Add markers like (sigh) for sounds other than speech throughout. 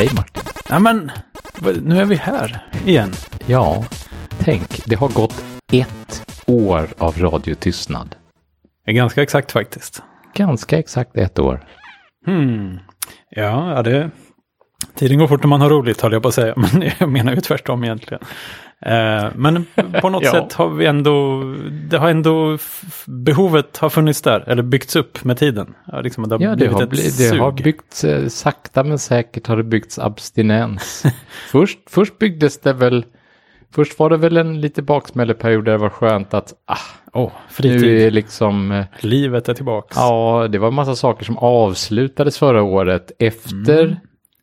Hej Martin. Ja, men nu är vi här igen. Ja, tänk, det har gått ett år av radiotystnad. Ganska exakt faktiskt. Ganska exakt ett år. Hmm. Ja, ja, det... Tiden går fort när man har roligt, höll jag på att säga. (laughs) Men jag menar ju tvärtom egentligen. Eh, men på något (laughs) Ja. sätt har vi ändå... Det har ändå... Behovet har funnits där, eller byggts upp med tiden. Ja, liksom, det har Ja, det har, bli, det har byggts, eh, sakta men säkert har det byggts abstinens. (laughs) först, först byggdes det väl, först var det väl en lite baksmälleperiod där det var skönt att, ah, Åh, fritid. nu är liksom, eh, Livet är tillbaks. ja, det var en massa saker som avslutades förra året efter, Mm.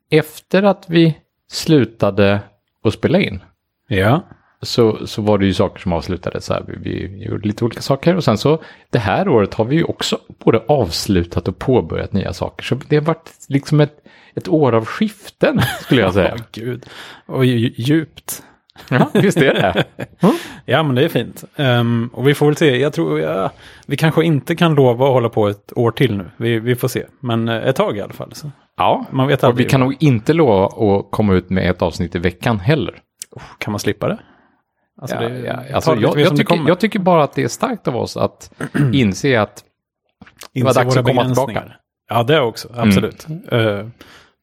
Efter att vi slutade att spela in. Ja. så, så var det ju saker som avslutades. Så här, vi, vi gjorde lite olika saker och sen så det här året har vi ju också både avslutat och påbörjat nya saker. Så det har varit liksom ett, ett år av skiften (laughs) skulle jag säga. Åh, gud. Och dju- djupt. ja, visst är det. Ja, men det är fint. Ehm, och vi får väl se. Jag tror, ja, vi kanske inte kan lova att hålla på ett år till nu. Vi, vi får se. Men eh, ett tag i alla fall. Så. Ja, Man vet och vi aldrig. kan nog inte lova att komma ut med ett avsnitt i veckan heller. Kan man slippa det? Alltså, Ja, det- ja, ta alltså, det jag, tycker, kommer. jag tycker bara att det är starkt av oss att (clears throat) inse att det var dags att komma tillbaka. Mm. Ja, det också. Absolut. Eh,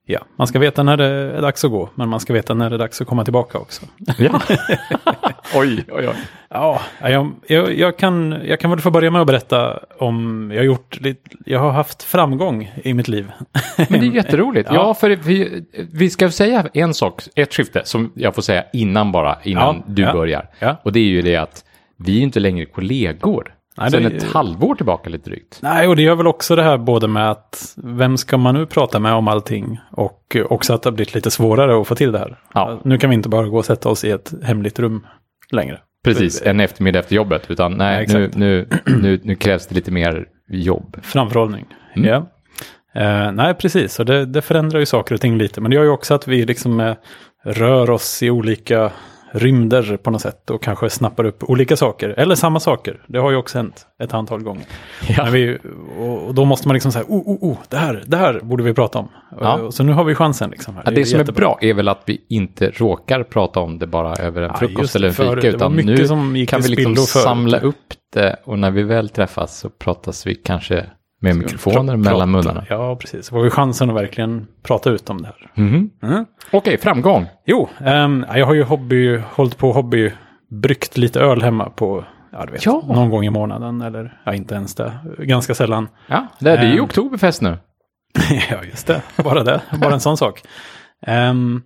ja, man ska veta när det är dags att gå. Men man ska veta när det är dags att komma tillbaka också. Ja. (laughs) oj, oj, oj. Ja, jag, jag, jag, kan, jag kan väl få börja med att berätta om jag har gjort jag har haft framgång i mitt liv. Men det är jätteroligt. (laughs) Ja, Ja. för vi, vi ska säga en sak, ett skifte som jag får säga innan bara, innan Ja, du ja, börjar. ja. Och det är ju det att vi är inte längre kollegor. Nej, Sen det- ett halvår tillbaka lite drygt. Nej, och det gör väl också det här både med att vem ska man nu prata med om allting och också att det har blivit lite svårare att få till det här. Ja. Nu kan vi inte bara gå och sätta oss i ett hemligt rum längre. Precis, en eftermiddag efter jobbet. Utan nej, Ja, nu, nu, nu, nu krävs det lite mer jobb. Framförhållning. Mm. Ja. Eh, nej, precis. Och det, det förändrar ju saker och ting lite. Men det gör ju också att vi liksom eh, rör oss i olika rymder på något sätt. Och kanske snappar upp olika saker. Eller samma saker. Det har ju också hänt ett antal gånger. Ja. Vi, och, då måste man liksom säga, oh, oh, oh, det här, det här borde vi prata om. Ja. Så nu har vi chansen liksom. Ja, det som är jättebra. bra är väl att vi inte råkar prata om det bara över en frukost eller en fika. Det Utan nu som kan vi liksom samla upp det och när vi väl träffas så pratas vi kanske med mikrofoner Pra- mellan munnarna. Ja, precis. Får vi chansen att verkligen prata ut om det här. Mhm. Mm. Okej, framgång. Jo, ehm, jag har ju hobby, hållit på hobby, bryggt lite öl hemma på, ja, du vet, Ja. någon gång i månaden eller ja, inte ens det, ganska sällan. Ja, det är ju Ehm. oktoberfest nu. (laughs) ja, just det, bara det, bara en sån sak. Ehm,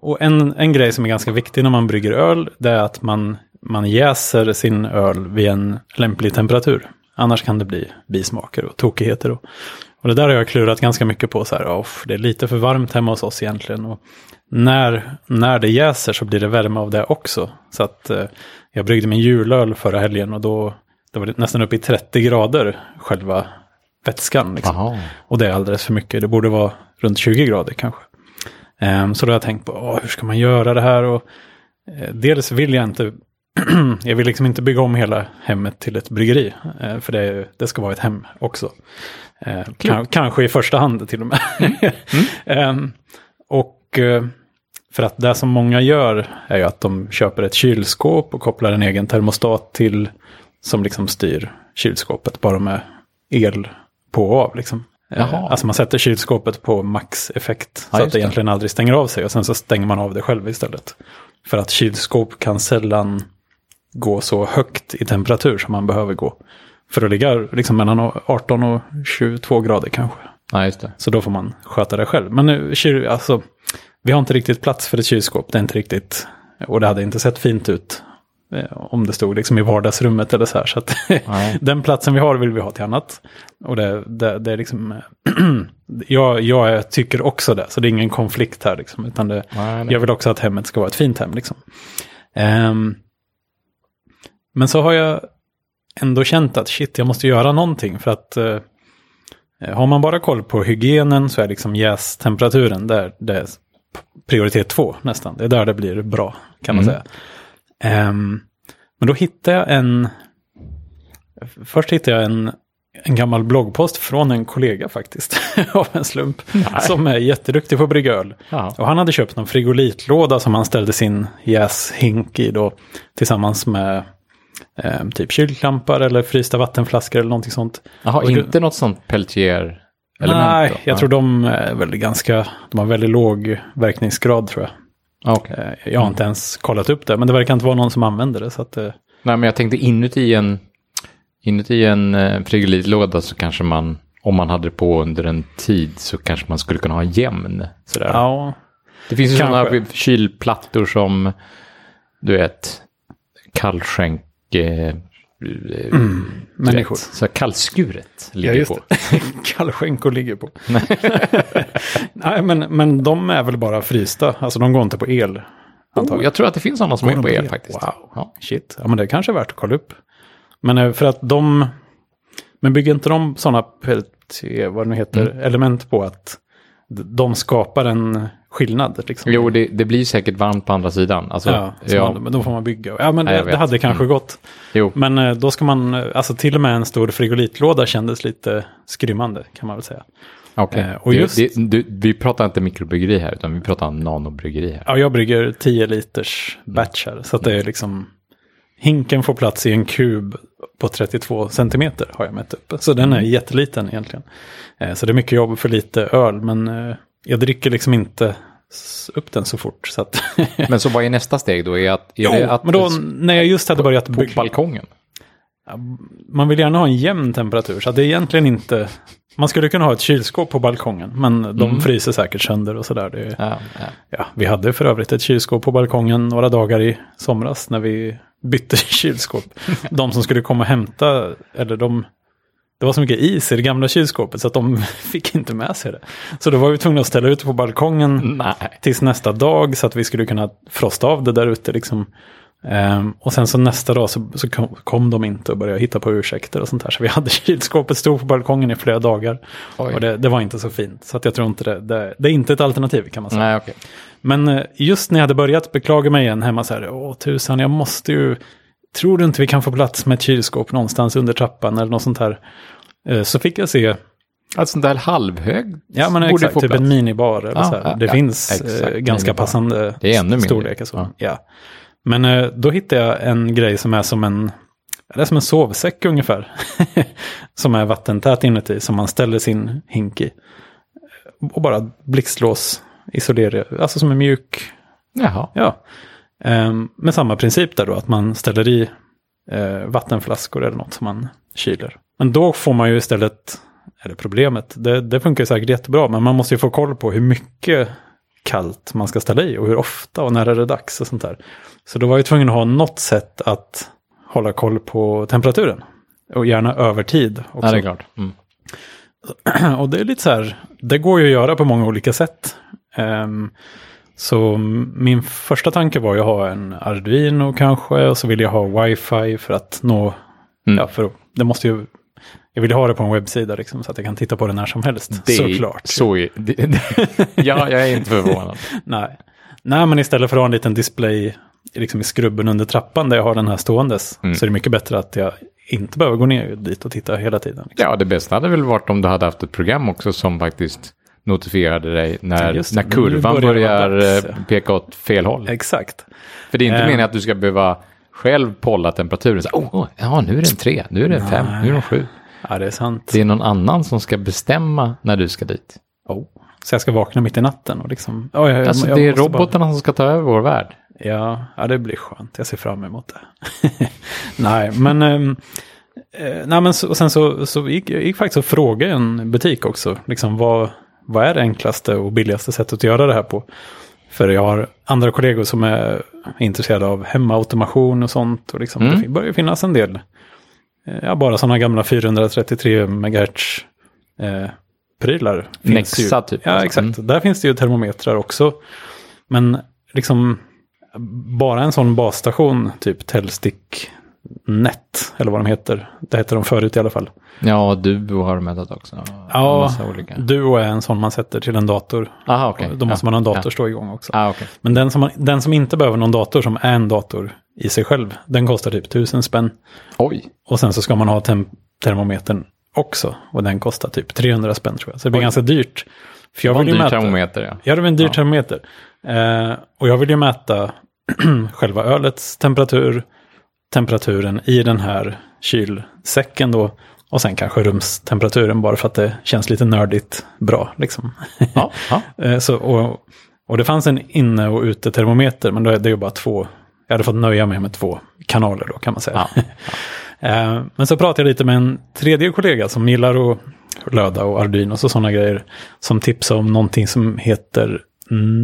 och en, en grej som är ganska viktig när man brygger öl, det är att man, man jäser sin öl vid en lämplig temperatur. Annars kan det bli bismaker och tokigheter. Och, och det där har jag klurat ganska mycket på. Så här, "Off, det är lite för varmt hemma hos oss egentligen. Och när, när det jäser så blir det värme av det också. Så att eh, jag bryggde min julöl förra helgen och då, då var det nästan uppe i 30 grader själva vätskan. Liksom. Och det är alldeles för mycket. Det borde vara runt 20 grader kanske. Ehm, så då har jag tänkt på hur ska man göra det här? Och, eh, dels vill jag inte, (clears throat) jag vill liksom inte bygga om hela hemmet till ett bryggeri. Eh, för det, det ska vara ett hem också. Eh, kan, kanske i första hand till och med. (laughs) Ehm, och eh, för att det som många gör är ju att de köper ett kylskåp och kopplar en egen termostat till som liksom styr kylskåpet bara med el på och av. Liksom. Jaha. Alltså man sätter kylskåpet på maxeffekt Ja, så att det. egentligen aldrig stänger av sig och sen så stänger man av det själv istället. För att kylskåp kan sällan gå så högt i temperatur som man behöver gå. För att ligga liksom mellan 18 och 22 grader kanske. Ja, just det. Så då får man sköta det själv. Men nu, kyl, alltså, vi har inte riktigt plats för ett kylskåp. Det är inte riktigt, och det hade inte sett fint ut eh, om det stod liksom i vardagsrummet eller så här. Så att (laughs) den platsen vi har vill vi ha till annat. Och det, det, det är liksom, (clears throat) jag, jag tycker också det, så det är ingen konflikt här liksom. Utan det, Nej, jag vill också att hemmet ska vara ett fint hem liksom. Ehm, men så har jag ändå känt att shit, jag måste göra någonting för att eh, har man bara koll på hygienen så är liksom jästemperaturen där det är prioritet två nästan. Det är där det blir bra kan man Mm. säga. Ehm, men då hittade jag en, först hittade jag en en gammal bloggpost från en kollega faktiskt, (laughs) av en slump, som är jätteduktig på att brygga öl. Ja. Och han hade köpt en frigolitlåda som han ställde sin jäshink i då, tillsammans med eh, typ kylklampar eller frysta vattenflaskor eller någonting sånt. Jaha, inte något sånt peltier element Nej, då? jag tror de är väldigt ganska, de har väldigt låg verkningsgrad tror jag. Ah, okej. Eh, Jag har inte ens kollat upp det, men det verkar inte vara någon som använder det. Så att, eh, Nej, men jag tänkte inuti en, inuti en eh, frigolitlåda så kanske man, om man hade det på under en tid så kanske man skulle kunna ha jämn. Sådär. ja, det finns ju sådana kylplattor som, du vet, kallskänk, eh, Mm, människor. Vet, så kallskuret ligger Ja, på. (laughs) Kallskänkor ligger på. (laughs) (laughs) Nej, men, men de är väl bara frysta. Alltså de går inte på el. Oh, jag tror att det finns sådana som Går är på el el? faktiskt. Wow. Ja. Shit, ja men det kanske är värt att kolla upp. Men eh, för att de... Men bygger inte de sådana, vad det nu heter, Mm. element på att de skapar en skillnad? Liksom. Jo, det, det blir säkert varmt på andra sidan. Alltså, Ja, ja, Man, men då får man bygga. Ja, men Nej, det, det hade kanske gått. jo. Men eh, då ska man, eh, alltså till och med en stor frigolitlåda kändes lite skrymmande kan man väl säga. Okej. Eh, och Det- just- det, du, vi pratar inte mikrobryggeri här, utan vi pratar nanobryggeri här. Ja, jag brygger 10 liters batchar. Så att det är liksom, hinken får plats i en kub på 32 centimeter har jag mätt upp. Så den är jätteliten egentligen. Eh, Så det är mycket jobb för lite öl, men jag dricker liksom inte upp den så fort. Så att (laughs) Men så vad är nästa steg då? Är, att, är jo, det att men då när jag just hade börjat på bygga, balkongen? man vill gärna ha en jämn temperatur. Så det är egentligen inte, man skulle kunna ha ett kylskåp på balkongen, men de fryser säkert sönder och sådär. Det Ja, ja. Ja, vi hade för övrigt ett kylskåp på balkongen några dagar i somras när vi bytte (laughs) kylskåp. De som skulle komma och hämta, eller de, det var så mycket is i det gamla kylskåpet så att de (laughs) fick inte med sig det. Så då var vi tvungna att ställa ut på balkongen Nej. tills nästa dag så att vi skulle kunna frosta av det där ute. Liksom. Ehm, och sen så nästa dag så, så kom, kom de inte och började hitta på ursäkter och sånt där. Så vi hade (laughs) kylskåpet stod på balkongen i flera dagar. Oj. Och det, det var inte så fint. Så att jag tror inte det, det, det är inte ett alternativ kan man säga. Nej, okej. Men eh, just när jag hade börjat beklaga mig igen hemma så här, åh tusan, jag måste ju, tror du inte vi kan få plats med ett kylskåp någonstans under trappan eller något sånt här? Eh, Så fick jag se, Alltså sån där halvhög ja men borde exakt, få typ plats. en minibar eller Ja, så här. Det ja, finns exakt, eh, ganska minibar. passande Det är ännu mindre. storlekar. Så. Ja. Ja. Men eh, då hittade jag en grej som är som en, det är som en sovsäck ungefär. (laughs) som är vattentät inuti, som man ställer sin hink i. Och bara blixtlås isolerar, alltså som en mjuk Jaha. Ja, Ehm, med samma princip där då, att man ställer i eh, vattenflaskor eller något som man kyler. Men då får man ju istället, eller problemet, det, det funkar säkert jättebra, men man måste ju få koll på hur mycket kallt man ska ställa i och hur ofta och när är det dags och sånt där. Så då var jag tvungen att ha något sätt att hålla koll på temperaturen. Och gärna över tid också. Ja, det är klart. Mm. (clears throat) Och det är lite så här, det går ju att göra på många olika sätt. Ehm, så min första tanke var ju att ha en Arduino kanske, och så vill jag ha wifi för att nå, Mm. ja för det måste ju, jag vill ha det på en webbsida liksom, så att jag kan titta på det när som helst. Det Såklart. Så är, det, det, (laughs) ja, jag är inte förvånad. (laughs) Nej. Nej, men istället för att ha en liten display liksom i skrubben under trappan där jag har den här ståendes, Mm. så är det mycket bättre att jag inte behöver gå ner dit och titta hela tiden. Liksom. Ja, det bästa hade väl varit om du hade haft ett program också som faktiskt notifierade dig när, det. när kurvan börjar börjar dags, eh, peka åt fel håll. Exakt. För det är inte Eh. meningen att du ska behöva själv polla temperaturen. Så, oh, oh, ja, nu är det en tre, nu är det en fem, nu är det en sju. Ja, det är sant. Det är någon annan som ska bestämma när du ska dit. Oh. Så jag ska vakna mitt i natten och liksom... Oh, jag, Alltså, jag det är måste bara- robotarna som ska ta över vår värld. Ja, ja, det blir skönt. Jag ser fram emot det. (laughs) nej, men... ehm, eh, nej, men så, och sen så, så gick jag gick faktiskt och frågade en butik också. Liksom, vad, vad är det enklaste och billigaste sättet att göra det här på? För jag har andra kollegor som är intresserade av hemautomation och sånt. Och liksom, Mm. Det börjar finnas en del. Eh, Ja, bara sådana gamla 433 MHz eh, prylar. Nexa ju. typ, Ja, alltså. exakt. Där finns det ju termometrar också. Men liksom bara en sån basstation, typ Telstick Net, eller vad de heter. Det hette de förut i alla fall. Ja, du har mätat också. Ja. Duo är en sån man sätter till en dator. Aha, okej. Då måste ja. man ha en dator stå igång också. Ah, okej. Men den som, man, den som inte behöver någon dator, som är en dator i sig själv, den kostar typ tusen spänn. Oj. Och sen så ska man ha tem- termometern också. Och den kostar typ 300 spänn tror jag. Så det blir Oj. ganska dyrt. För jag Det var vill en dyr mäta... termometer ja. Ja, det var en dyr Ja. termometer. Eh, och jag vill ju mäta (clears throat) själva ölets temperatur, temperaturen i den här kylsäcken då. Och sen kanske rumstemperaturen bara för att det känns lite nördigt bra. Liksom. ja, ja. (laughs) Eh, så, och, och det fanns en inne och ute-termometer, men då är det ju bara två. Jag hade fått nöja mig med två kanaler då kan man säga. Ja. (laughs) Eh, Men så pratade jag lite med en tredje kollega som gillar att löda och Arduino och sådana grejer. Som tipsade om någonting som heter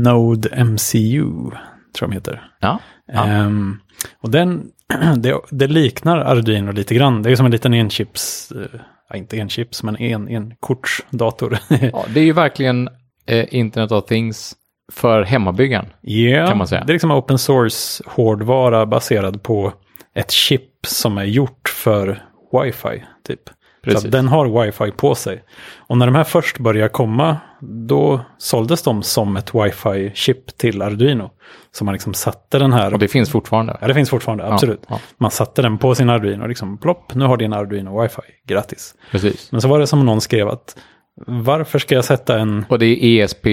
Node MCU, tror jag de heter. ja. ja. Ehm, och den, (clears throat) det, det liknar Arduino lite grann. Det är som en liten enchips, eh, ja, inte enchips, men en, en kortsdator. (laughs) ja det är ju verkligen eh, Internet of Things för hemmabyggaren. Ja, Kan man säga. det är liksom open source hårdvara baserad på ett chip som är gjort för wifi. Typ. Så Precis. att den har wifi på sig. Och när de här först började komma, då såldes de som ett wifi-chip till Arduino. Så man liksom satte den här, Och det finns fortfarande. ja det finns fortfarande, absolut. ja. Man satte den på sin Arduino, liksom plopp, nu har din Arduino wifi, grattis. Precis. Men så var det som någon skrev att varför ska jag sätta en Och det är ESP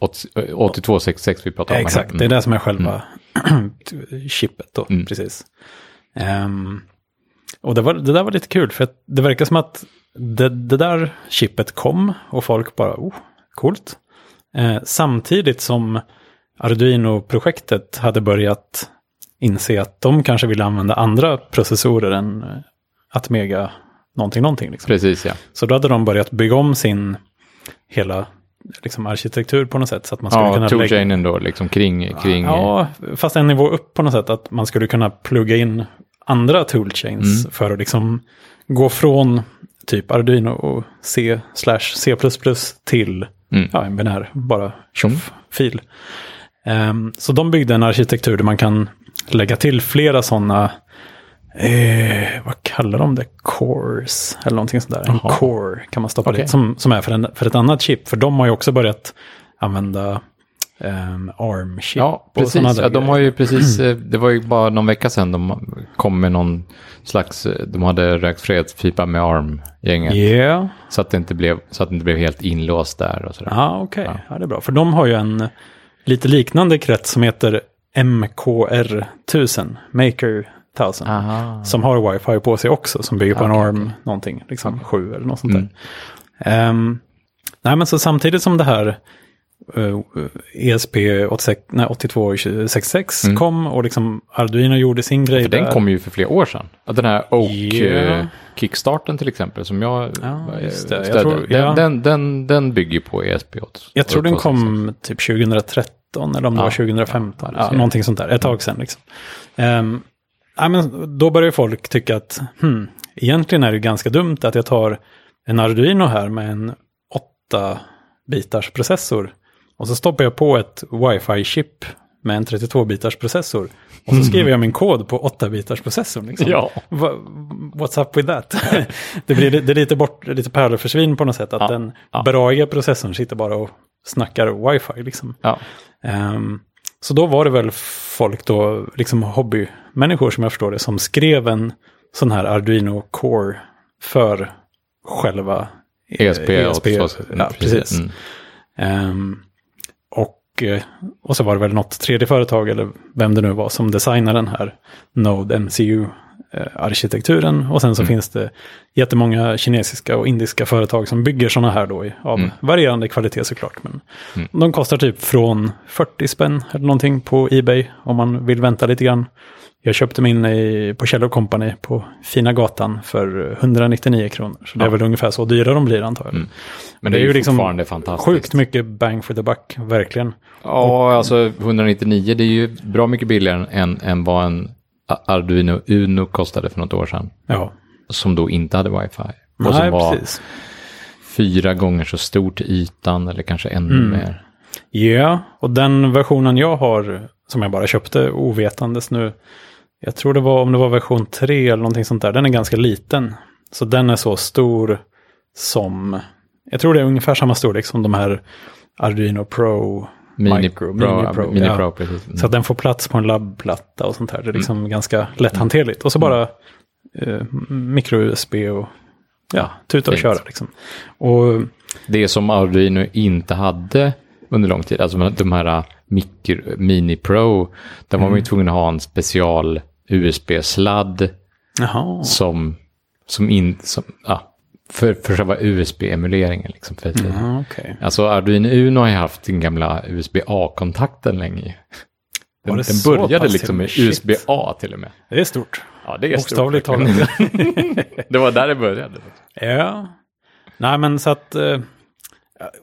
8266 vi pratar om. Exakt, det är det som är själva chippet då. Mm. Precis. Um, och det, var, det där var lite kul, för att det verkar som att det, det där chippet kom och folk bara, oh, coolt. Eh, samtidigt som Arduino-projektet hade börjat inse att de kanske ville använda andra processorer än Atmega någonting, någonting. Liksom. Precis, ja. Så då hade de börjat bygga om sin hela liksom, arkitektur på något sätt. Så att man skulle Ja, kunna lägga... toolchainen då, liksom kring... kring Ja, fast en nivå upp på något sätt. Att man skulle kunna plugga in andra toolchains Mm. för att liksom gå från typ Arduino och C slash C++ till Mm. ja, en binär, bara Tjong. fil. Ehm, så de byggde en arkitektur där man kan lägga till flera sådana, eh, vad kallar de det, cores eller någonting sånt där. En core kan man stoppa Okej. dit som, som är för, en, för ett annat chip. För de har ju också börjat använda um, ARM-chip. Ja, precis. Ja, de grejer. har ju precis, eh, det var ju bara någon vecka sedan de kom med någon slags, eh, de hade rökt fredspipa med ARM-gänget. Yeah. Så, att det inte blev, så att det inte blev helt inlåst där och sådär. Ja, okej. Ja. Ja. det är bra. För de har ju en lite liknande krets som heter MKR1000, Maker 1000. Aha. Som har wifi på sig också, som bygger på en Okej, ARM någonting, liksom 7 eller något sånt Mm. där. Ehm, nej, men så samtidigt som det här uh, ESP 86, nej, 8266 Mm. kom och liksom Arduino gjorde sin grej För den kom ju för flera år sedan. Den här Oak Ja. eh, Kickstarten till exempel som jag Ja, eh, det. Jag stödde. tror- ja. den, den, den, den bygger ju på ESP 8. Jag tror den kom typ 2013 eller om det Ja. var 2015. Ja, Ja, någonting sånt där, ett tag sedan. Liksom. Um, ja, men då börjar folk tycka att hmm, egentligen är det ganska dumt att jag tar en Arduino här med en 8-bitars processor. Och så stoppar jag på ett wifi-chip med en 32-bitars processor. Och så skriver jag min kod på 8-bitars processorn. Liksom. Ja. What's up with that? (laughs) det blir det är lite bort, lite pärlförsvinn på något sätt. Att Ja, den ja. braiga processorn sitter bara och snackar wifi. Liksom. Ja, Ehm, så då var det väl folk då, liksom hobbymänniskor som jag förstår det, som skrev en sån här Arduino Core för själva ESP. ESP. 82, Ja, precis. Mm. Ehm, och, eh, och så var det väl något tredje företag, eller vem det nu var, som designade den här Node MCU-arkitekturen. Och sen så Mm. finns det jättemånga kinesiska och indiska företag som bygger sådana här då, av Mm. varierande kvalitet såklart. Men Mm. de kostar typ från 40 spänn eller någonting på Ebay om man vill vänta lite grann. Jag köpte min i, på Kjell Company på Fina Gatan för 199 kronor. Så det är Ja. väl ungefär så dyra de blir antar jag. Mm. Men det, är ju liksom fantastiskt. Sjukt mycket bang for the buck, verkligen. Ja, alltså 199 det är ju bra mycket billigare än, än vad en Arduino Uno kostade för något år sedan. Ja, Som då inte hade wifi. Och Nej, som var precis. fyra gånger så stor till ytan eller kanske ännu Mm. mer. Ja, och den versionen jag har, som jag bara köpte ovetandes nu, jag tror det var om det var version 3 eller någonting sånt där, den är ganska liten. Så den är så stor som, jag tror det är ungefär samma storlek som de här Arduino Pro Mini Micro, Pro, Mini Pro, Mini ja. Pro precis. Mm. Så att den får plats på en labbplatta och sånt här. Det är liksom ganska lätthanterligt. Och så bara eh, micro-USB och ja, tuta och fint. köra liksom. Och Det som Arduino inte hade under lång tid, alltså de här Micro, Mini Pro, där var man ju tvungen att ha en special USB-sladd som, som inte, som, ja, för, för själva USB-emuleringen. Liksom, för, ja, okej. Alltså Arduino Uno har ju haft den gamla USB-A-kontakten länge. Den, den började liksom med. USB-A till och med. Det är stort. Ja, det är Bokstavligt stort, talat. (laughs) det var där det började. Ja. Nej, men så att... eh,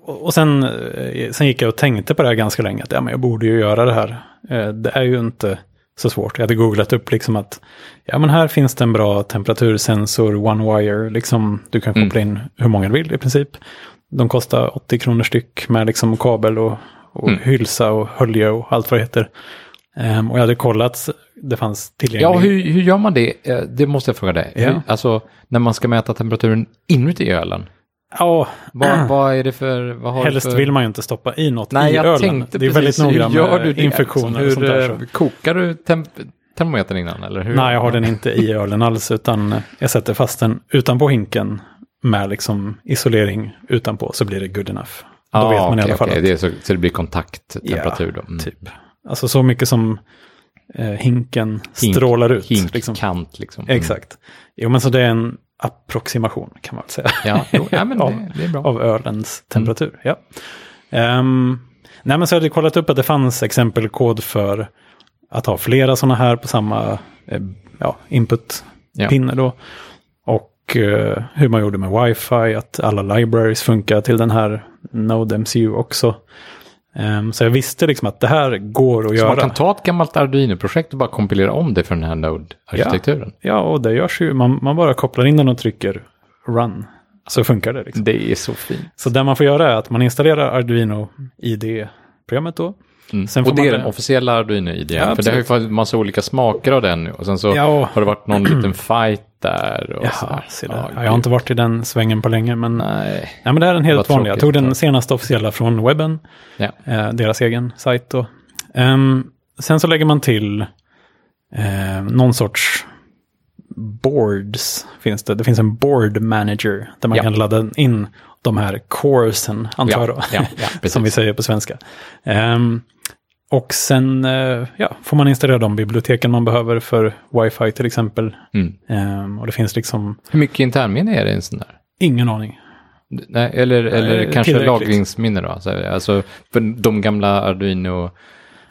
Och och sen, eh, sen gick jag och tänkte på det här ganska länge. Att ja, men jag borde ju göra det här. Eh, Det är ju inte så svårt. Jag hade googlat upp liksom att ja, men här finns det en bra temperatursensor, one wire. Liksom, du kan koppla in hur många du vill i princip. De kostar 80 kronor styck med liksom kabel och, och hylsa och hölje och allt vad det heter. Ehm, och jag hade kollat, det fanns tillgängligt. Ja, hur, hur gör man det? Eh, Det måste jag fråga dig. Ja. Hur, alltså, när man ska mäta temperaturen inuti ölen. Ja, Vad, vad är det för... Vad har helst för... vill man ju inte stoppa i något Nej, i jag ölen. tänkte det är precis, väldigt noga hur gör du med det? infektioner hur, och sånt där. eh, Så. Kokar du termometern innan? Eller hur? Nej, jag har den inte i ölen alls, utan jag sätter fast den utanpå hinken med liksom isolering utanpå, så blir det good enough. Då ah, vet man i okej, alla fall okej. att, det så, så det blir kontakttemperatur då? Mm. typ. Alltså så mycket som eh, hinken Hink- strålar ut. Hinkkant liksom. liksom. Mm. Exakt. Jo, men så det är en approximation kan man väl säga. Ja, jo, (laughs) ja men Av- det, det är bra. av ölens temperatur. Ja. Ehm, nej, men så hade jag kollat upp att det fanns exempelkod för att ha flera sådana här på samma eh, ja, input-pinne då. Och eh, hur man gjorde med wifi, att alla libraries funkar till den här Node MCU också. Ehm, så jag visste liksom att det här går att Så göra. man kan ta ett gammalt Arduino-projekt och bara kompilera om det för den här Node-arkitekturen? Ja, och det görs ju. Man, man bara kopplar in den och trycker run. Så funkar det. Liksom. Det är så fint. Så det man får göra är att man installerar Arduino ID-programmet då. Mm. Sen får och det är man- den officiella Arduino-idén. Ja, för det har ju fått massa olika smaker av den nu. Och sen så Ja. har det varit någon (clears throat) liten fight där. Och Jaha, där. Ja, Ja, jag har inte varit i den svängen på länge, men, Nej. nej, men det är den helt vanliga. Jag tog den senaste officiella från webben, Ja. eh, deras egen sajt då. Ehm, sen så lägger man till eh, någon sorts boards. Finns det. det finns en board manager där man Ja. kan ladda in de här coresen, antar jag Ja, då. ja, ja, precis. (laughs) som vi säger på svenska. Ehm, och sen eh, ja, får man installera de biblioteken man behöver för wifi till exempel. Mm. Ehm, och det finns liksom Hur mycket internminne är det i en sån där? ingen aning. Nej, eller eller Nej, kanske lagringsminne då? Alltså, för de gamla Arduino...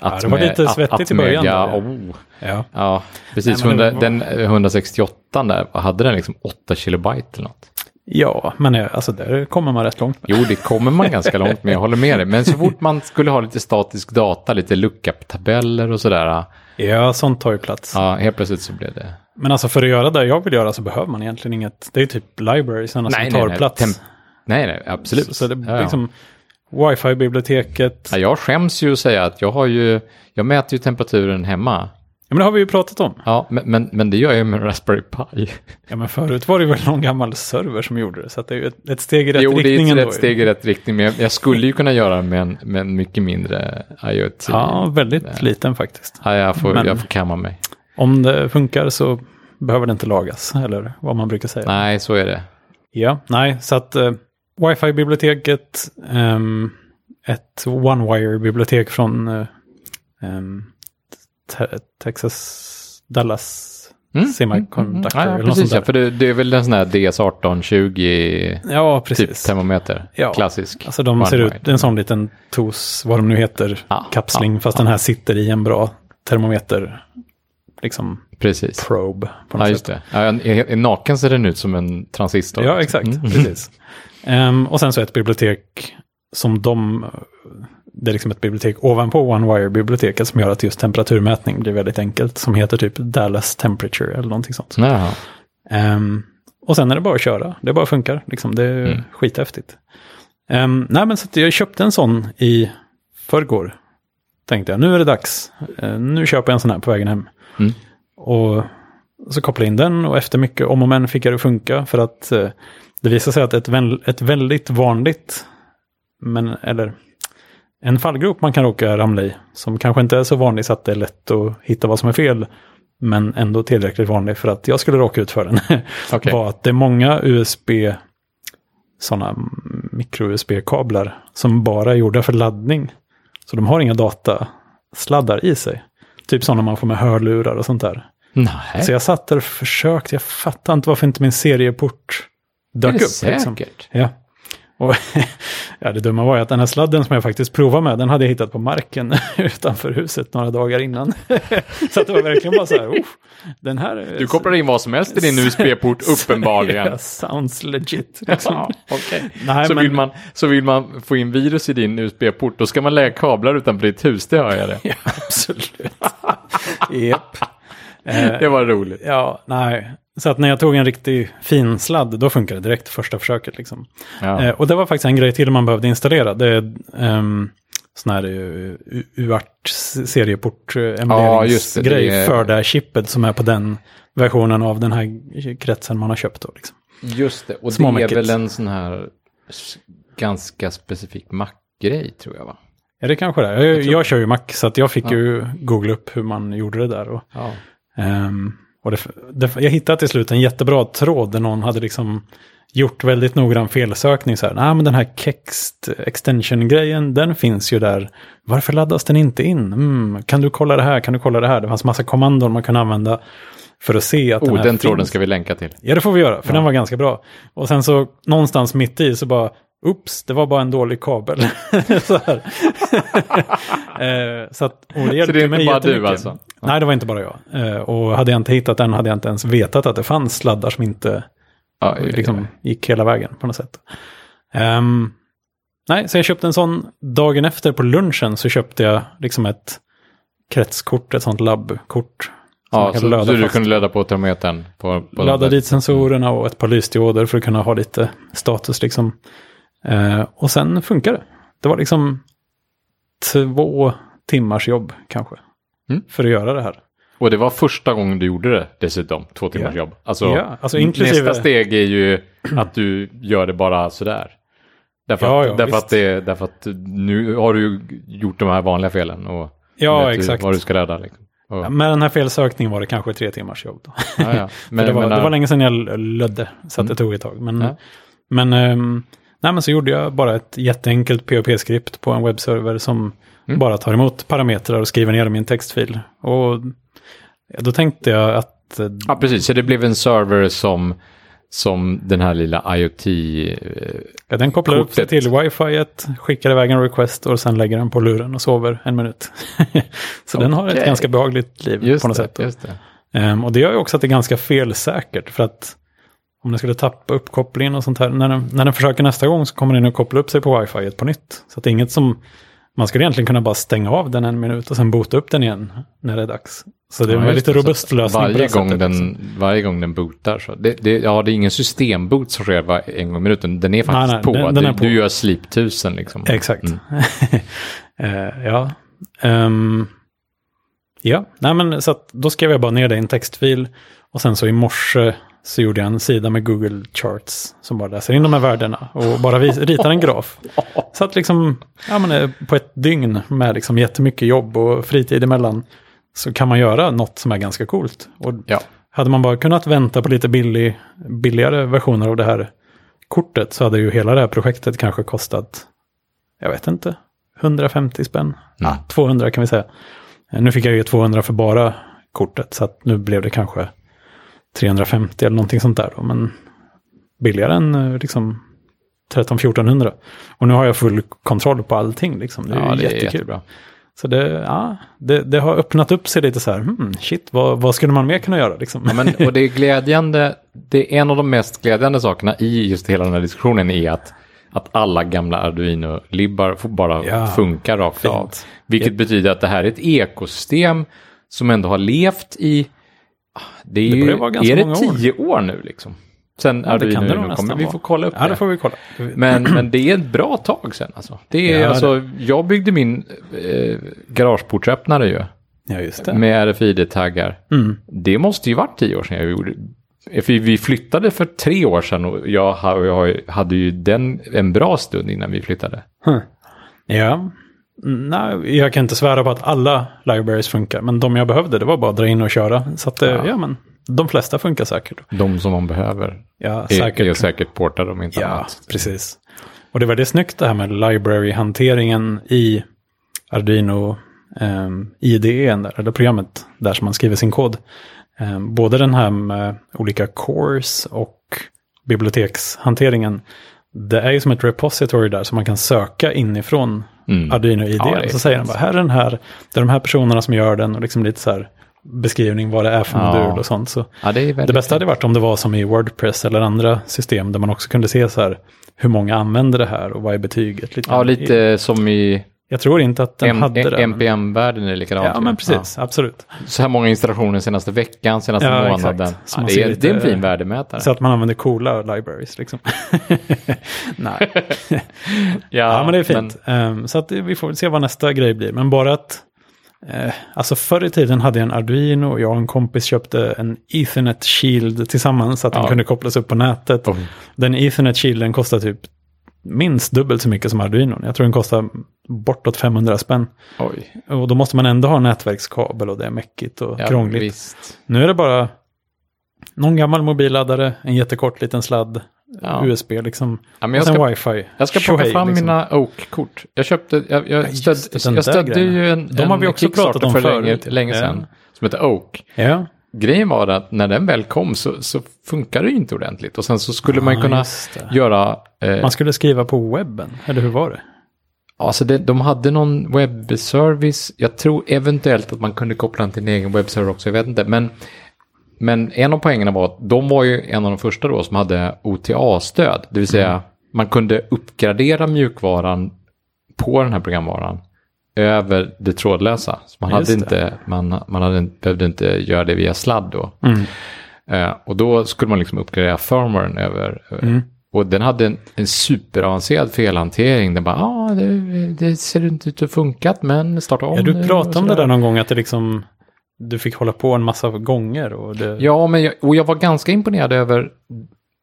Ja, det var lite svettigt i början Ja, oh, Ja. ja, precis. Nej, men det 100, var- Den eh, 168 där, hade den liksom 8 kilobyte eller något? Ja, men eh, alltså där kommer man rätt långt. Jo, det kommer man ganska (laughs) långt med, jag håller med dig. Men så fort man skulle ha lite statisk data, lite lookup-tabeller och sådär, Ja, sånt tar ju plats. ja, helt plötsligt så blev det... Men alltså för att göra det jag vill göra så behöver man egentligen inget. Det är typ libraries som tar plats. Temp- nej, nej, absolut. Så, så det Ja, ja. liksom wifi-biblioteket. Ja, jag skäms ju att säga att jag har ju, jag mäter ju temperaturen hemma. Ja, men det har vi ju pratat om. Ja, men, men, men det gör jag ju med Raspberry Pi. Ja, men förut var det väl någon gammal server som gjorde det. Så det är ju ett, ett steg i rätt jo, det riktning är ett ändå. rätt steg i rätt riktning, men jag, jag skulle ju kunna göra med en, med en mycket mindre IoT. Ja, väldigt Ja. liten faktiskt. Ja, jag, får, Men- jag får kamma mig. Om det funkar så behöver det inte lagas, eller vad man brukar säga. Nej, så är det. Ja, nej, så att eh, wifi-biblioteket, ehm, ett OneWire-bibliotek från eh, ehm, Te- Texas, Dallas Mm, Semiconductor. Ja, ja, eller något precis. Ja, för det, det är väl en sån här DS1820 Ja, typ termometer. Ja. Klassisk. Alltså de ser OneWire. ut, en sån liten TOS, vad de nu heter, Ja, kapsling, ja, fast ja. den här sitter i en bra termometer, liksom Precis. probe på något Ja, just sätt. det. Ja, en, är naken ser den ut som en transistor. Ja, exakt. Mm. Precis. (laughs) Ehm, och sen så ett bibliotek som de, det är liksom ett bibliotek ovanpå OneWire-biblioteket som gör att just temperaturmätning blir väldigt enkelt. Som heter typ Dallas Temperature eller någonting sånt. Ehm, och sen är det bara att köra. Det bara funkar. Liksom, det är Mm. skithäftigt. Um, nej, men så att jag köpte en sån i förrgår. Tänkte jag, nu är det dags. Eh, nu köper jag en sån här på vägen hem. Mm. Och så kopplade jag in den och efter mycket om och men fick jag det att funka. För att eh, det visade sig att ett, väl, ett väldigt vanligt, men eller en fallgrop man kan råka ramla i, som kanske inte är så vanlig så att det är lätt att hitta vad som är fel, men ändå tillräckligt vanlig för att jag skulle råka ut för den. (laughs) Okej. var att det är många USB, sådana mikro-USB-kablar som bara är gjorda för laddning. Så de har inga datasladdar i sig. Typ sådana man får med hörlurar och sånt där. Nej, Så jag satt där och försökte, jag fattar inte varför inte min serieport dök upp. Liksom. Ja. Och (laughs) ja, det dumma var ju att den här sladden som jag faktiskt provade med, den hade jag hittat på marken (laughs) utanför huset några dagar innan. (laughs) så det var verkligen bara så här, oh, den här... är- Du kopplar in vad som helst i din USB-port, uppenbarligen. Sounds legit. Liksom. Ja, okej. Nej, så, men- vill man, så vill man få in virus i din USB-port, då ska man lägga kablar utanför ditt hus, det hör jag det. Ja, absolut. Eh, Det var roligt. Ja, nej. Så att när jag tog en riktig fin sladd, då funkar det direkt första försöket. Liksom. Ja. Eh, och det var faktiskt en grej till man behövde installera. Det är um, sån här uh, UART serieport Ja, det. emuleringsgrej Det är- för det här chippet som är på den versionen av den här kretsen man har köpt. Då, liksom. Just det, och det är väl en sån här ganska specifik Mac-grej tror jag va? Ja, det kanske det är. Jag, jag, kör ju Mac, så att jag fick ju googla upp hur man gjorde det där. Och, Ja. Ehm, och det, det, jag hittade till slut en jättebra tråd där någon hade liksom gjort väldigt noggrann felsökning. Så här, nej men den här Kext extension-grejen, den finns ju där. Varför laddas den inte in? Mm, kan du kolla det här? Kan du kolla det här? Det fanns massa kommandon man kunde använda för att se att den Oh, här den tråden finns. ska vi länka till. Ja, det får vi göra, för den var ganska bra. Och sen så någonstans mitt i så bara, oops, det var bara en dålig kabel. (laughs) så (laughs) eh, så att, och det hjälpte det är inte bara du alltså? Nej, det var inte bara jag. Eh, och hade jag inte hittat den hade jag inte ens vetat att det fanns sladdar som inte Ja, liksom, gick hela vägen på något sätt. Ehm, nej, så jag köpte en sån. Dagen efter på lunchen så köpte jag liksom ett kretskort, ett sånt labbkort. ja, så, så du kunde löda på termometern? På, på Ladda dit sensorerna och ett par lysdioder för att kunna ha lite status liksom. Eh, och sen funkar det. Det var liksom två timmars jobb kanske. Mm. För att göra det här. Och det var första gången du gjorde det dessutom, två timmars Ja. jobb. Alltså, Ja, alltså inklusive- nästa steg är ju att du gör det bara sådär. Därför, Ja, ja, därför, att, det, därför att nu har du gjort de här vanliga felen och Ja, exakt. vad du ska rädda. Liksom. Och, Ja, Med den här felsökningen var det kanske tre timmars jobb. Då. (laughs) Men, det, var, menar- det var länge sedan jag lödde, så att det tog ett tag. Men, men, ehm, nej, men så gjorde jag bara ett jätteenkelt POP-skript på en webbserver som Mm. bara tar emot parametrar och skriver ner dem i en textfil. Och då tänkte jag att Ja, precis. Så det blev en server som, som den här lilla IoT... eh, ja, den kopplar upp sig kortet. till wifi, skickar iväg en request och sen lägger den på luren och sover en minut. (laughs) så den har ett ganska behagligt liv Just på något det, sätt. just det. Ehm, och det gör ju också att det är ganska felsäkert. För att om den skulle tappa uppkopplingen och sånt här. När den, när den försöker nästa gång så kommer den att koppla upp sig på wifi på nytt. Så att det är inget som... Man skulle egentligen kunna bara stänga av den en minut och sen boota upp den igen när det är dags. Så det är Ja, en. Så robust lösning på varje det gång, sättet. den, varje gång den bootar så. Det, det, ja, det är ingen systemboot som sker var, en gång i minuten. Den är faktiskt nej, på. den- den du, på. du gör sleep 1000 liksom. Exakt. Mm. (laughs) Eh, ja. Ehm, ja, nej men så att då skrev jag bara ner det i en textfil. Och sen så i morse så gjorde jag en sida med Google Charts som bara läser in de här värdena och bara vis- ritar en graf. (laughs) Så att liksom, ja men eh, på ett dygn med liksom jättemycket jobb och fritid emellan så kan man göra något som är ganska coolt. Och Ja. hade man bara kunnat vänta på lite billig, billigare versioner av det här kortet så hade ju hela det här projektet kanske kostat, jag vet inte, 150 spänn. Mm. 200 kan vi säga. Eh, Nu fick jag ju 200 för bara kortet så att nu blev det kanske 350 eller någonting sånt där. Då. Men billigare än eh, liksom 13-1400. Och nu har jag full kontroll på allting. Liksom. Det är ja, det är jättekul. jättebra. Så det, ja, det, det har öppnat upp sig lite så här, hmm, shit, vad, vad skulle man mer kunna göra? Liksom? Ja, men, och det är glädjande, det är en av de mest glädjande sakerna i just hela den här diskussionen är att, att alla gamla Arduino-libbar bara Ja, funkar rakt fint. av. Vilket betyder att det här är ett ekosystem som ändå har levt i, det är, Det ju, vara ganska är det många år. tio år nu liksom? Sen Ja, det kan det kommer, vi får kolla upp Ja, det. det får vi kolla. Men, men det är ett bra tag sen alltså. Det är Ja, alltså, jag byggde min eh, garageportsöppnare ju. Ja, just det. Med RFID-taggar. Mm. Det måste ju varit tio år sedan jag gjorde för vi flyttade för tre år sedan och jag, jag hade ju den en bra stund innan vi flyttade. Huh. Ja, Nej, jag kan inte svära på att alla libraries funkar. Men de jag behövde, det var bara att dra in och köra. Så att, eh, ja. Ja. men de flesta funkar säkert. De som man behöver Ja, är, säkert. är säkert portade om inte Ja, annat. precis. Och det var det snyggt det här med library-hanteringen i Arduino um, IDE, eller programmet där som man skriver sin kod. Ehm, både den här med olika cores och bibliotekshanteringen. Det är ju som ett repository där som man kan söka inifrån Mm. Arduino IDE. Ja, så säger den bara, här är den här, det är de här personerna som gör den och liksom lite så här beskrivning vad det är för Ja. modul och sånt. Så Ja, det det bästa hade varit om det var som i Wordpress eller andra system där man också kunde se så här hur många använder det här och vad är betyget. Lite Ja, lite som i Jag tror inte att den M- hade det. men- NPM-världen är likadant. Ja, men precis. Absolut. Ja. Så här många installationer senaste veckan, senaste Ja, månaden. Ja, det, är, lite- det är en fin värdemätare. Så att man använder coola libraries liksom. (laughs) Nej. (laughs) Ja, men det är fint. Ehm, så att vi får väl se vad nästa grej blir. Men bara att, eh, alltså förr i tiden hade jag en Arduino och jag och en kompis köpte en Ethernet Shield tillsammans så att den Ja. kunde kopplas upp på nätet. Oh. Den Ethernet Shielden kostar typ minst dubbelt så mycket som Arduino. Jag tror den kostar bortåt 500 spänn. Oj. Och då måste man ändå ha nätverkskabel och det är mäckigt och Ja, krångligt. Visst. Nu är det bara någon gammal mobilladdare, en jättekort liten sladd, Ja. USB liksom. Ja, men och jag sen ska, wifi. jag ska plocka fram liksom. mina Oak-kort. Jag köpte, jag, jag, stöd, det, jag stödde ju en, De har en vi också pratat om för länge, förut. länge Ja. sedan. Som heter Oak. Ja, Grejen var att när den väl kom så, så funkar det inte ordentligt. Och sen så skulle man ju Ja, kunna göra... Eh, man skulle skriva på webben, eller hur var det? Alltså det, de hade någon webbservice. Jag tror eventuellt att man kunde koppla den till en egen webbserver också. Jag vet inte. Men, men en av poängerna var att de var ju en av de första då som hade OTA-stöd. Det vill säga man kunde uppgradera mjukvaran på den här programvaran över det trådlösa. Så man, Just hade det. inte, man, man hade, behövde inte göra det via sladd då. Eh, och då skulle man liksom uppgradera firmwaren över. över- Och den hade en, en superavancerad felhantering. Den bara, ja, ah, det, det ser inte ut att funkat, men starta om Ja, du pratade om det sådär." där någon gång, att det liksom, du fick hålla på en massa gånger. Och det, Ja, men jag, och jag var ganska imponerad över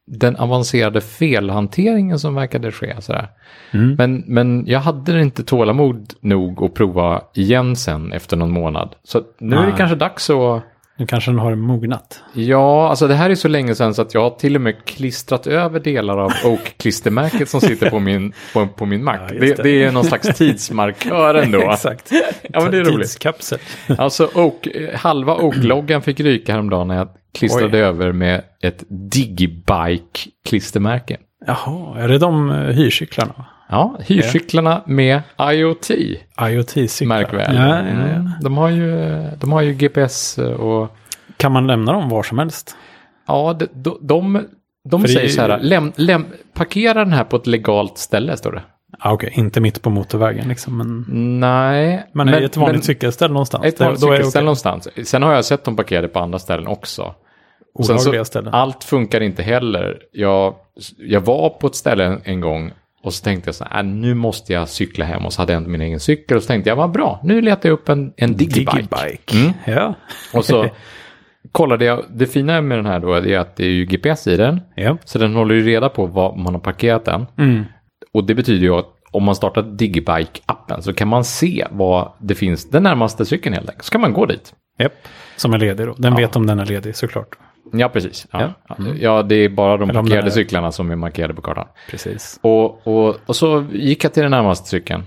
den avancerade felhanteringen som verkade ske. Sådär. Mm. Men, men jag hade inte tålamod nog att prova igen sen efter någon månad. Så nu är det kanske dags att Nu kanske den har mognat. Ja, alltså det här är så länge sedan så att jag har till och med klistrat över delar av Oak-klistermärket som sitter på min, på, på min Mac. (laughs) Ja, det, det. det är någon slags tidsmarkör (laughs) ändå. Exakt. Ja, men det är roligt. Tidskapsel. Alltså Oak, halva Oak-loggan fick ryka häromdagen när jag klistrade Oj. över med ett Digibike-klistermärke. Jaha, är det de eh, hyrcyklarna? Ja, hyrcyklarna med IoT. IoT-cyklar? Märk väl. Ja, ja, ja. Mm, De, har ju, de har ju GPS och Kan man lämna dem var som helst? Ja, de, de, de, de säger ju- så här, läm, läm, parkera den här på ett legalt ställe, står det. Ah, Okej, inte mitt på motorvägen liksom. Men, Nej. men, är det ett vanligt men- cykelställ någonstans? Ett vanligt cykelställe okej. någonstans. Sen har jag sett dem parkerade på andra ställen också. Sen så, ställen. Allt funkar inte heller. Jag, jag var på ett ställe en, gång och så tänkte jag så här, äh, nu måste jag cykla hem och så hade jag inte min egen cykel och så tänkte jag, vad bra, nu letar jag upp en, en digibike. Digibike. Mm. Ja. Och så kollade jag, det fina med den här då är att det är ju GPS i den. ja. Så den håller ju reda på var man har parkerat den. Mm. Och det betyder ju att om man startar Digibike-appen så kan man se vad det finns, den närmaste cykeln helt enkelt. Så kan man gå dit. Japp. Som är ledig då. Den vet om den är ledig såklart. Ja, precis. Ja, Ja. ja. ja det är bara de parkerade den cyklarna som är markerade på kartan. Precis. Och, och, och så gick jag till den närmaste cykeln.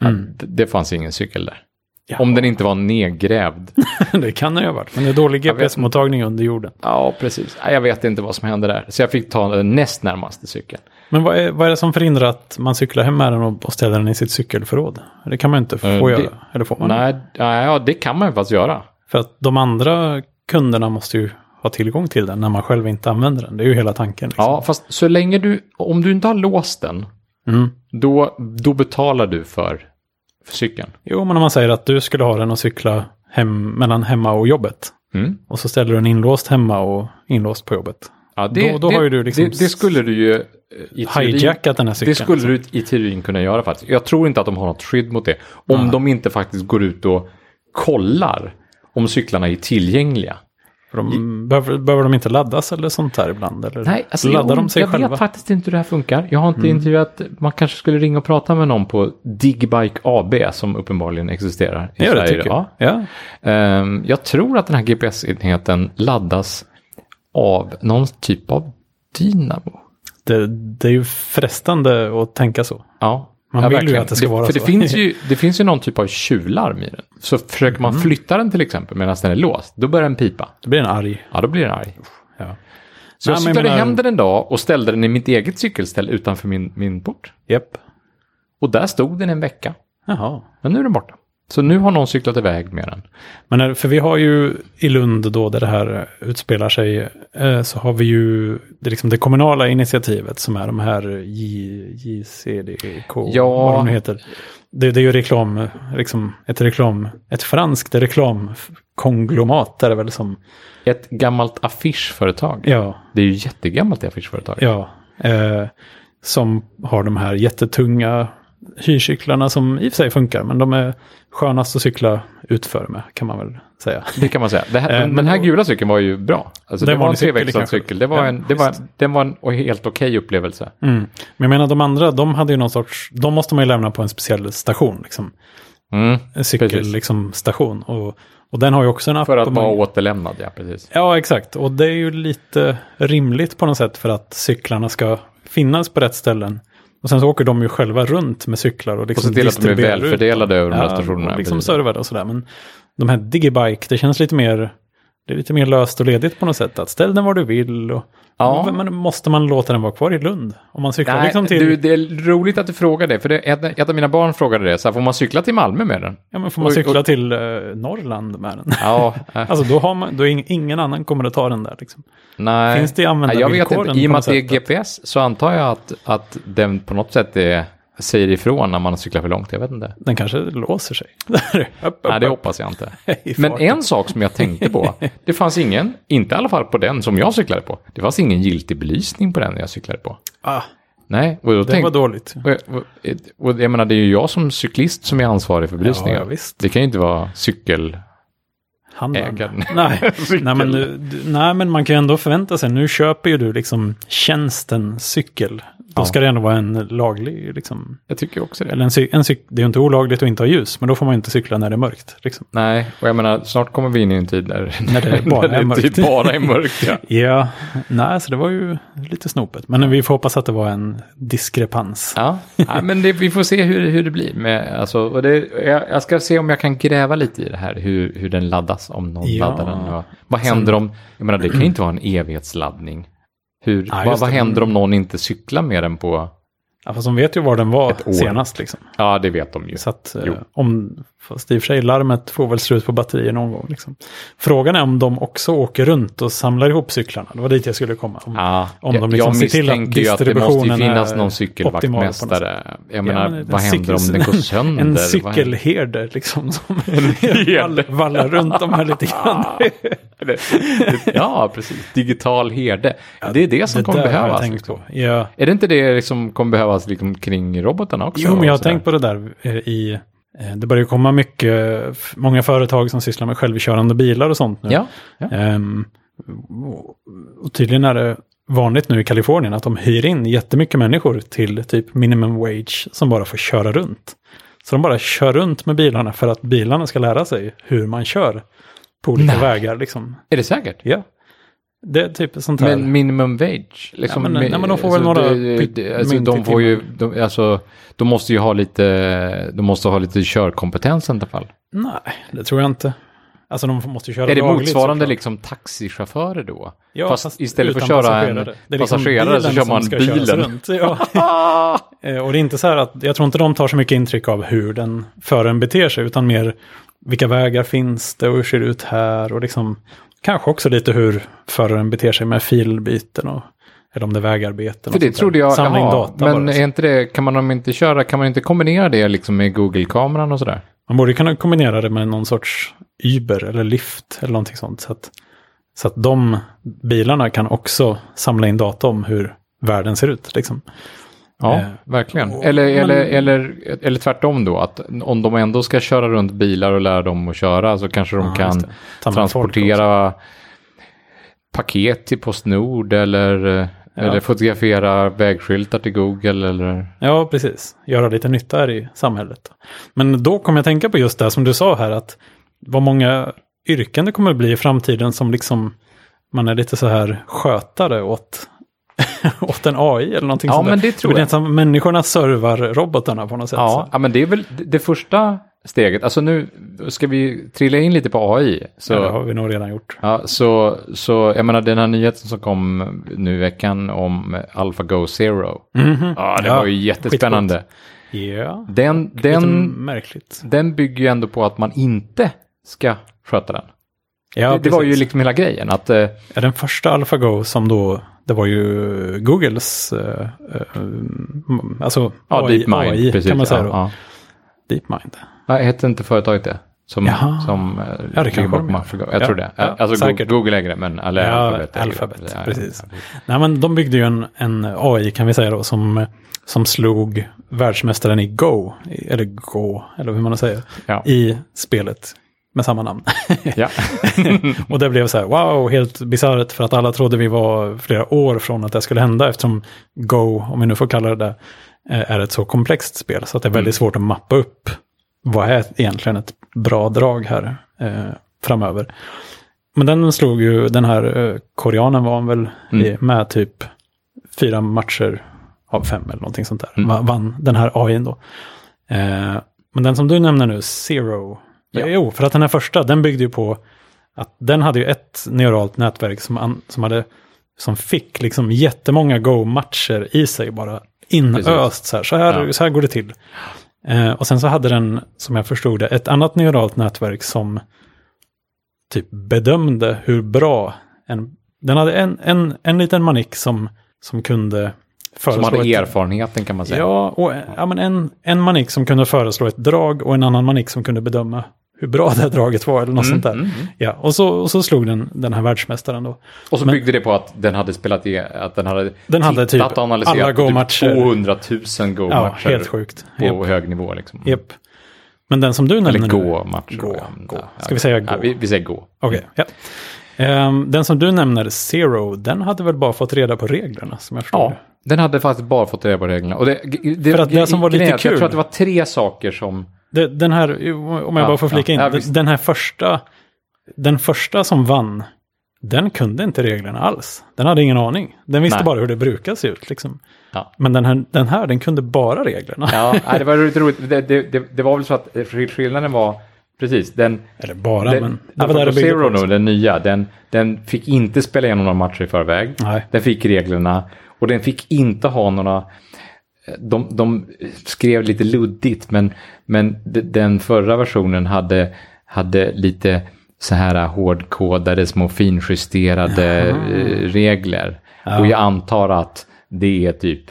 Ja, det, fanns ingen cykel där. Ja. Om den inte var nedgrävd. (laughs) det kan det ju ha varit. Men det är dålig GPS-mottagning under jorden. ja, precis. Ja, Jag vet inte vad som hände där. Så jag fick ta den näst närmaste cykeln. Men vad är, vad är det som förhindrar att man cyklar hem med den och, ställer den i sitt cykelförråd? Det kan man ju inte få Eh, det- göra. Eller får man? Nej, nej, ja, det kan man ju faktiskt göra. För att de andra kunderna måste ju ha tillgång till den när man själv inte använder den. Det är ju hela tanken. Liksom. Ja, fast så länge du, om du inte har låst den, Mm. då, då betalar du för, för cykeln. Jo, men om man säger att du skulle ha den och cykla hem, mellan hemma och jobbet. Mm. Och så ställer du den inlåst hemma och inlåst på jobbet. Ja, Då- då har ju du liksom det, det skulle du ju eh, i Hijackat den här cykeln. Det skulle du i teorin kunna göra faktiskt. Jag tror inte att de har något skydd mot det. Om de inte faktiskt går ut och kollar om cyklarna är tillgängliga. De, behöver, behöver de inte laddas eller sånt där ibland? Eller Nej, alltså laddar jag, de sig jag själva? vet faktiskt inte hur det här funkar. Jag har inte intervjuat, man kanske skulle ringa och prata med någon på Digbike AB som uppenbarligen existerar i Ja, det Sverige. tycker Ja. jag. Ja. Ehm, jag tror att den här GPS-enheten laddas av någon typ av dynamo. Det, det är ju frestande att tänka så. Ja, Man ja, vill ju verkligen. att det ska vara För så. det finns, ju, det finns ju någon typ av tjuvlarm i den. Så försöker Mm. man flytta den till exempel medan den är låst, då börjar den pipa. Det blir en arg. Ja, då blir den arg. Ja. Så jag Nej, men cyklade menar- hem den en dag och ställde den i mitt eget cykelställ utanför min, min port. Japp. Och där stod den en vecka. Jaha. Men nu är den borta. Så nu har någon cyklat iväg med den. Men när, för vi har ju i Lund då där det här utspelar sig eh, så har vi ju det, liksom det kommunala initiativet som är de här JCDK, Ja. vad de heter. Det, det är ju reklam, liksom ett reklam, ett franskt reklamkonglomat är det väl som, Ett gammalt affischföretag. ja, Det är ju jättegammalt det affischföretag. ja, eh, som har de här jättetunga hyrcyklarna som i och för sig funkar, men de är skönast att cykla utför med kan man väl säga. Det kan man säga. Det här, Eh, men den här gula cykeln var ju bra. Alltså, Det det var en treväxlad cykel. Det var Ja, en, det var, den var en helt okej upplevelse. Mm. Men jag menar de andra, de hade ju någon sorts, de måste man ju lämna på en speciell station, liksom. Mm. En cykelstation. Liksom, station. och, och den har ju också en app. För att vara man- återlämnad, ja precis. Ja, exakt. Och det är ju lite rimligt på något sätt för att cyklarna ska finnas på rätt ställen. Och sen så åker de ju själva runt med cyklar och Och liksom se till att de är distribuerar välfördelade över de här Ja, stationerna. och liksom servade och sådär. Men de här Digibike, det känns lite mer, det är lite mer löst och ledigt på något sätt. Att ställ den var du vill och Ja. Men måste man låta den vara kvar i Lund? Om man cyklar Nej, liksom till... du, det är roligt att du frågar det. För det, ett, ett av mina barn frågade det. Så här, får man cykla till Malmö med den? Ja, men får man Och- cykla och- till eh, Norrland med den? Ja, äh, (laughs) Alltså då har man, då är ing- ingen annan kommer att ta den där liksom. nej. Finns det Nej, jag vet användarvillkoren inte. I och med att det är GPS så antar jag att, att den på något sätt är, säger ifrån när man cyklar för långt. Jag vet inte. Den kanske låser sig. (laughs) upp, Nej, det hoppas jag inte. (laughs) Men en sak som jag tänkte på. (laughs) Det fanns ingen, inte i alla fall på den som jag cyklade på. Det fanns ingen giltig belysning på den jag cyklade på. Ah, Nej, och då det tänkte, var dåligt. och, och, och jag menar, det är ju jag som cyklist som är ansvarig för belysningen. Ja, visst. Det kan ju inte vara cykel... Ägaren. Nej. Nej, men, nej, men man kan ju ändå förvänta sig. Nu köper ju du liksom tjänsten cykel. Då Ja. ska det ändå vara en laglig, liksom. Jag tycker också det. Eller en, cy- en det är ju inte olagligt att inte ha ljus, men då får man inte cykla när det är mörkt. Liksom. Nej, och jag menar, snart kommer vi in i en tid där, När det (laughs) bara när är mörkt. typ bara är mörkt. Ja. (laughs) Ja, nej, så det var ju lite snopet. Men vi får hoppas att det var en diskrepans. Ja, ja men det, vi får se hur, hur det blir. Med, alltså, och det, jag, jag ska se om jag kan gräva lite i det här, hur, hur den laddas, om någon Ja. laddar den. Och, vad händer om, jag menar det kan ju inte vara en evighetsladdning. Hur, Ja, vad, vad händer om någon inte cyklar med den på, Ja, fast de vet ju var den var senast. Liksom. ja det vet de ju. Så att, eh, om, fast i och för sig, larmet får väl slut på batterier någon gång. Liksom. Frågan är om de också åker runt och samlar ihop cyklarna. Det var dit jag skulle komma. Om, Ja, om jag, de liksom jag ser till att misstänker ju att det måste distributionen finnas är någon optimal cykelvaktmästare. Jag menar, men en vad händer om den går sönder? (laughs) En cykelherde liksom. Som (laughs) (laughs) vallar runt de här lite grann. Ja, precis. Digital herde. det är det som Det kommer jag behövas. Liksom. Ja. Är det inte det som kommer behövas liksom kring robotarna också? Jo, men jag har tänkt på det där eh, i... eh, Det börjar komma mycket, många företag som sysslar med självkörande bilar och sånt nu. Ja, ja. Ehm, och- och tydligen är det vanligt nu i Kalifornien att de hyr in jättemycket människor till typ minimum wage som bara får köra runt. Så de bara kör runt med bilarna för att bilarna ska lära sig hur man kör på olika Nej. vägar. Liksom. Är det säkert? Ja. Det typ sånt här. Men minimum wage? Liksom, Ja, men- nej, men de får väl några det- pytt- det- alltså, mynt i de får ju, de, alltså, de måste ju ha lite, de måste ha lite körkompetens i alla fall. Nej, det tror jag inte. Alltså de måste ju köra Är det lagligt, motsvarande såklart. liksom taxichaufförer då? Ja, fast, istället för att köra en passagerare. Liksom passagerare så kör man bilen. runt. Ja. (laughs) Eh, Och det är inte så här att, jag tror inte de tar så mycket intryck av hur den föraren beter sig, utan mer vilka vägar finns det och hur ser det ut här och liksom kanske också lite hur föraren beter sig med filbyten och eller om det är vägarbeten. För det trodde jag, jaha, data men bara. är inte det, kan man inte köra, kan man inte kombinera det liksom med Google-kameran och sådär? Man borde kunna kombinera det med någon sorts Uber eller Lyft eller någonting sånt. Så att, så att de bilarna kan också samla in data om hur världen ser ut. Liksom. Ja, Eh, verkligen. och- Eller, men- eller, eller, eller tvärtom då, att om de ändå ska köra runt bilar och lära dem att köra så kanske de Ja, kan transportera paket till Postnord eller, eh, eller fotografera vägskyltar till Google eller... Ja, precis. Göra lite nytta här i samhället. Men då kommer jag tänka på just det som du sa här, att vad många yrken det kommer att bli i framtiden som liksom man är lite så här skötare åt, (laughs) åt en AI eller någonting Ja, sånt men det tror blir jag. nästan människorna servar robotarna på något sätt. Ja, ja, men det är väl det det första steget. Alltså nu ska vi trilla in lite på AI. Så, Ja, det har vi nog redan gjort. ja, så, så jag menar den här nyheten som kom nu i veckan om AlphaGo Zero. Mhm. Ja, det Ja, var ju jättespännande. Ja, Den, lite den, märkligt. den bygger ju ändå på att man inte ska sköta den. Ja, det, det var ju liksom hela grejen. Att, eh, Ja, den första AlphaGo som då, det var ju Googles, eh, eh, alltså ja, AI, DeepMind. AI precis, kan man säga ja, då. ja. DeepMind. Nej, hette inte företaget det? Som, Jaha. som eh, Ja, det ligger bakom. Jag Ja, tror det. ja, alltså säkert. Google, äger det, men eller Ja, Alphabet. Alphabet, precis. Nej, men de byggde ju en, en AI kan vi säga då som, som slog världsmästaren i Go, eller Go, eller hur man säger, i spelet med samma namn. (laughs) Ja. (laughs) och det blev så här, wow, helt bisarrt för att alla trodde vi var flera år från att det skulle hända eftersom Go, om vi nu får kalla det det, eh, är ett så komplext spel så att det är väldigt svårt att mappa upp vad är egentligen ett bra drag här eh, framöver. Men den slog ju, den här eh, koreanen var han väl i, med typ fyra matcher av fem eller någonting sånt där. Mm. Va- Vann den här AIn då. Eh, men den som du nämner nu, Zero. Ja. Jo, för att den här första, den byggde ju på att den hade ju ett neuralt nätverk som, an, som, hade, som fick liksom jättemånga Go-matcher i sig bara inöst. Så här, så här, Ja. så här går det till. Eh, och sen så hade den, som jag förstod det, ett annat neuralt nätverk som typ bedömde hur bra en... Den hade en, en, en liten manik som, som kunde Som hade ett- erfarenheten kan man säga. Ja, och ja, men en, en manik som kunde föreslå ett drag och en annan manik som kunde bedöma hur bra det här draget var eller något sånt där. mm, Ja, och så, och så slog den den här världsmästaren då. Och så byggde det på att den hade spelat i, att den hade Den hade typ och analyserat alla på typ Go-matcher. 200 000 Ja, Go-matcher helt sjukt. på Japp. hög nivå. Liksom. Japp. Men den som du nämner Eller nu. Go, ja. Go. Ja, Ska vi säga ja, Go? vi, vi säger Go. Okej, ja. Ehm, den som du nämner, Zero, den hade väl bara fått reda på reglerna som jag förstår Ja, den hade faktiskt bara fått reda på reglerna. Och det, det, För att det som var lite att Jag kul- tror att det var tre saker som... Den här, om jag Ja, bara får flika in, ja, den, den här första, den första som vann, den kunde inte reglerna alls. Den hade ingen aning. Den visste Nej. bara hur det brukar se ut. Liksom. Ja. Men den här, den här, den kunde bara reglerna. Ja, (laughs) det var lite roligt. Det, det, det, det var väl så att skillnaden var... Precis, den... Eller bara, den men det Alpha byggde Zero nu, den nya, den, den fick inte spela igenom några matcher i förväg. Nej. Den fick reglerna och den fick inte ha några... De, de skrev lite luddigt, men, men de- den förra versionen hade, hade lite så här hårdkodade, små finjusterade eh, regler. Och jag antar att det är typ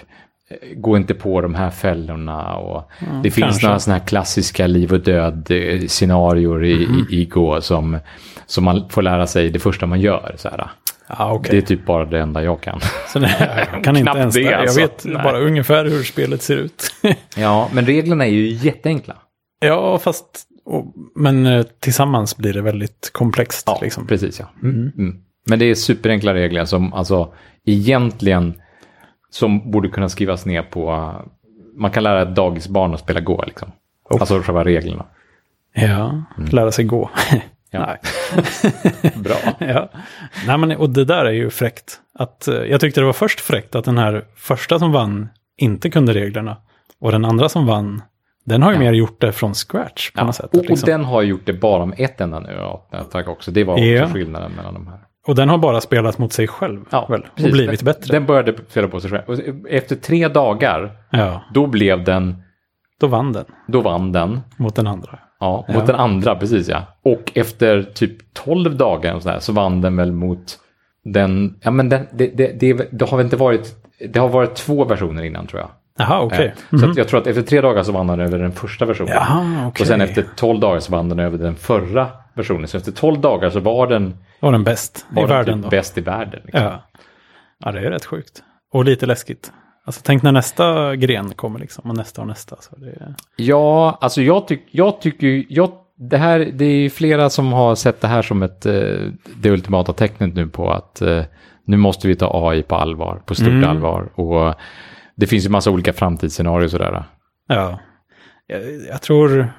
eh, gå inte på de här fällorna och det finns kanske. några sådana här klassiska liv och död eh, scenarior i, i, i Go som, som man får lära sig det första man gör. Så här. Ja, okej. Det är typ bara det enda jag kan. (laughs) Så det, jag kan (laughs) inte ens det, det. Jag alltså. vet Nej. bara ungefär hur spelet ser ut. (laughs) Ja, men reglerna är ju jätteenkla. ja, fast... Och, men eh, tillsammans blir det väldigt komplext. Ja, liksom. precis ja. Mm. Men det är superenkla regler som alltså egentligen som borde kunna skrivas ner på, man kan lära ett dagisbarn att spela Go liksom. Oh. Alltså själva reglerna. Ja, lära sig gå. Ja. Nej. (laughs) Bra. ja. Nej, men och det där är ju fräckt. Att, eh, jag tyckte det var först fräckt att den här första som vann inte kunde reglerna. Och den andra som vann, den har ju mer gjort det från scratch på Ja. något sätt. Och, och liksom. den har gjort det bara med ett enda nu. Ja, tack också. Det var också Ja. skillnaden mellan de här. och den har bara spelat mot sig själv väl, och blivit bättre. Den började spela på sig själv. Och efter tre dagar, Ja, då blev den, då vann den då vann den. mot den andra. Ja, mot Ja. den andra, precis ja. Och efter typ 12 dagar så, där, så vann den väl mot den, ja men den, det, det, det, det har väl inte varit, det har varit två versioner innan tror jag. Jaha, okej. Eh, Så att jag tror att efter tre dagar så vann den över den första versionen. Jaha, okej. Och sen efter 12 dagar så vann den över den förra versionen. Så efter 12 dagar så var den, Var den bäst i var den världen typ bäst i världen. Liksom. Ja. ja, det är rätt sjukt. Och lite läskigt. Alltså tänk när nästa gren kommer liksom. Och nästa och nästa. Så det. Ja, alltså jag, tyck, jag tycker jag det här, det är flera som har sett det här som ett, eh, det ultimata tecknet nu på att eh, nu måste vi ta AI på allvar, på stort Mm. allvar. Och det finns ju massa olika framtidsscenarier sådär. Ja. Jag, jag tror...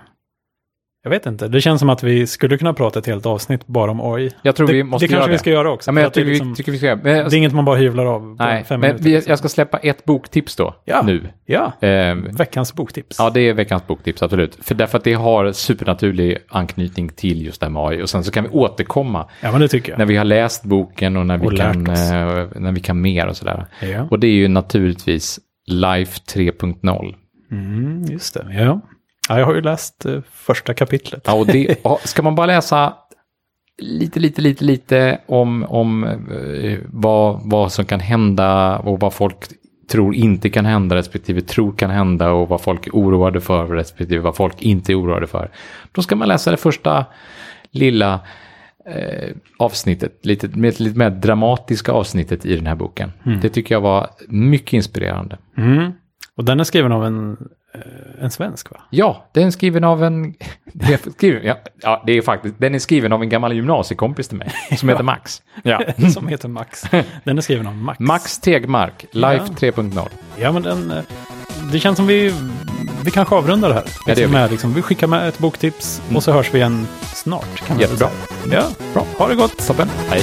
Jag vet inte. Det känns som att vi skulle kunna prata ett helt avsnitt bara om AI. Jag tror det, vi måste det kanske vi ska göra också. Ja, men jag tycker, liksom, vi, tycker vi ska göra. Men, det är inget man bara hyvlar av på nej, fem men minuter. vi, liksom. jag ska släppa ett boktips då, Ja. nu. Ja, Ehm, veckans boktips. Ja, det är veckans boktips, absolut. För därför att det har supernaturlig anknytning till just det här med AI. Och sen så kan vi återkomma Ja, men det tycker jag. när vi har läst boken och när vi, Och kan, eh, när vi kan mer och sådär. Ja. Och det är ju naturligtvis Life 3.0. Mm, just det. Ja. Ja, jag har ju läst eh, första kapitlet. Ja, och det, (laughs) ska man bara läsa lite, lite, lite, lite om, om eh, vad, vad som kan hända och vad folk tror inte kan hända respektive tror kan hända och vad folk är oroade för respektive vad folk inte är oroade för. Då ska man läsa det första lilla eh, avsnittet, lite, med, lite mer dramatiska avsnittet i den här boken. Det tycker jag var mycket inspirerande. Mm. Och den är skriven av en, en svensk va? Ja, den är skriven av en... (laughs) Det är skriven, ja, ja, det är faktiskt... Den är skriven av en gammal gymnasiekompis till mig som heter (laughs) Max. Ja. (laughs) Som heter Max. Den är skriven av Max. Max Tegmark, Life Ja. 3.0. Ja, men den... eh, Det känns som vi... Vi kanske avrundar det här. det gör vi. Med, liksom, vi skickar med ett boktips och så hörs vi igen snart. Kan Jättebra. Ja, bra. Ha det gott. Toppen. Hej.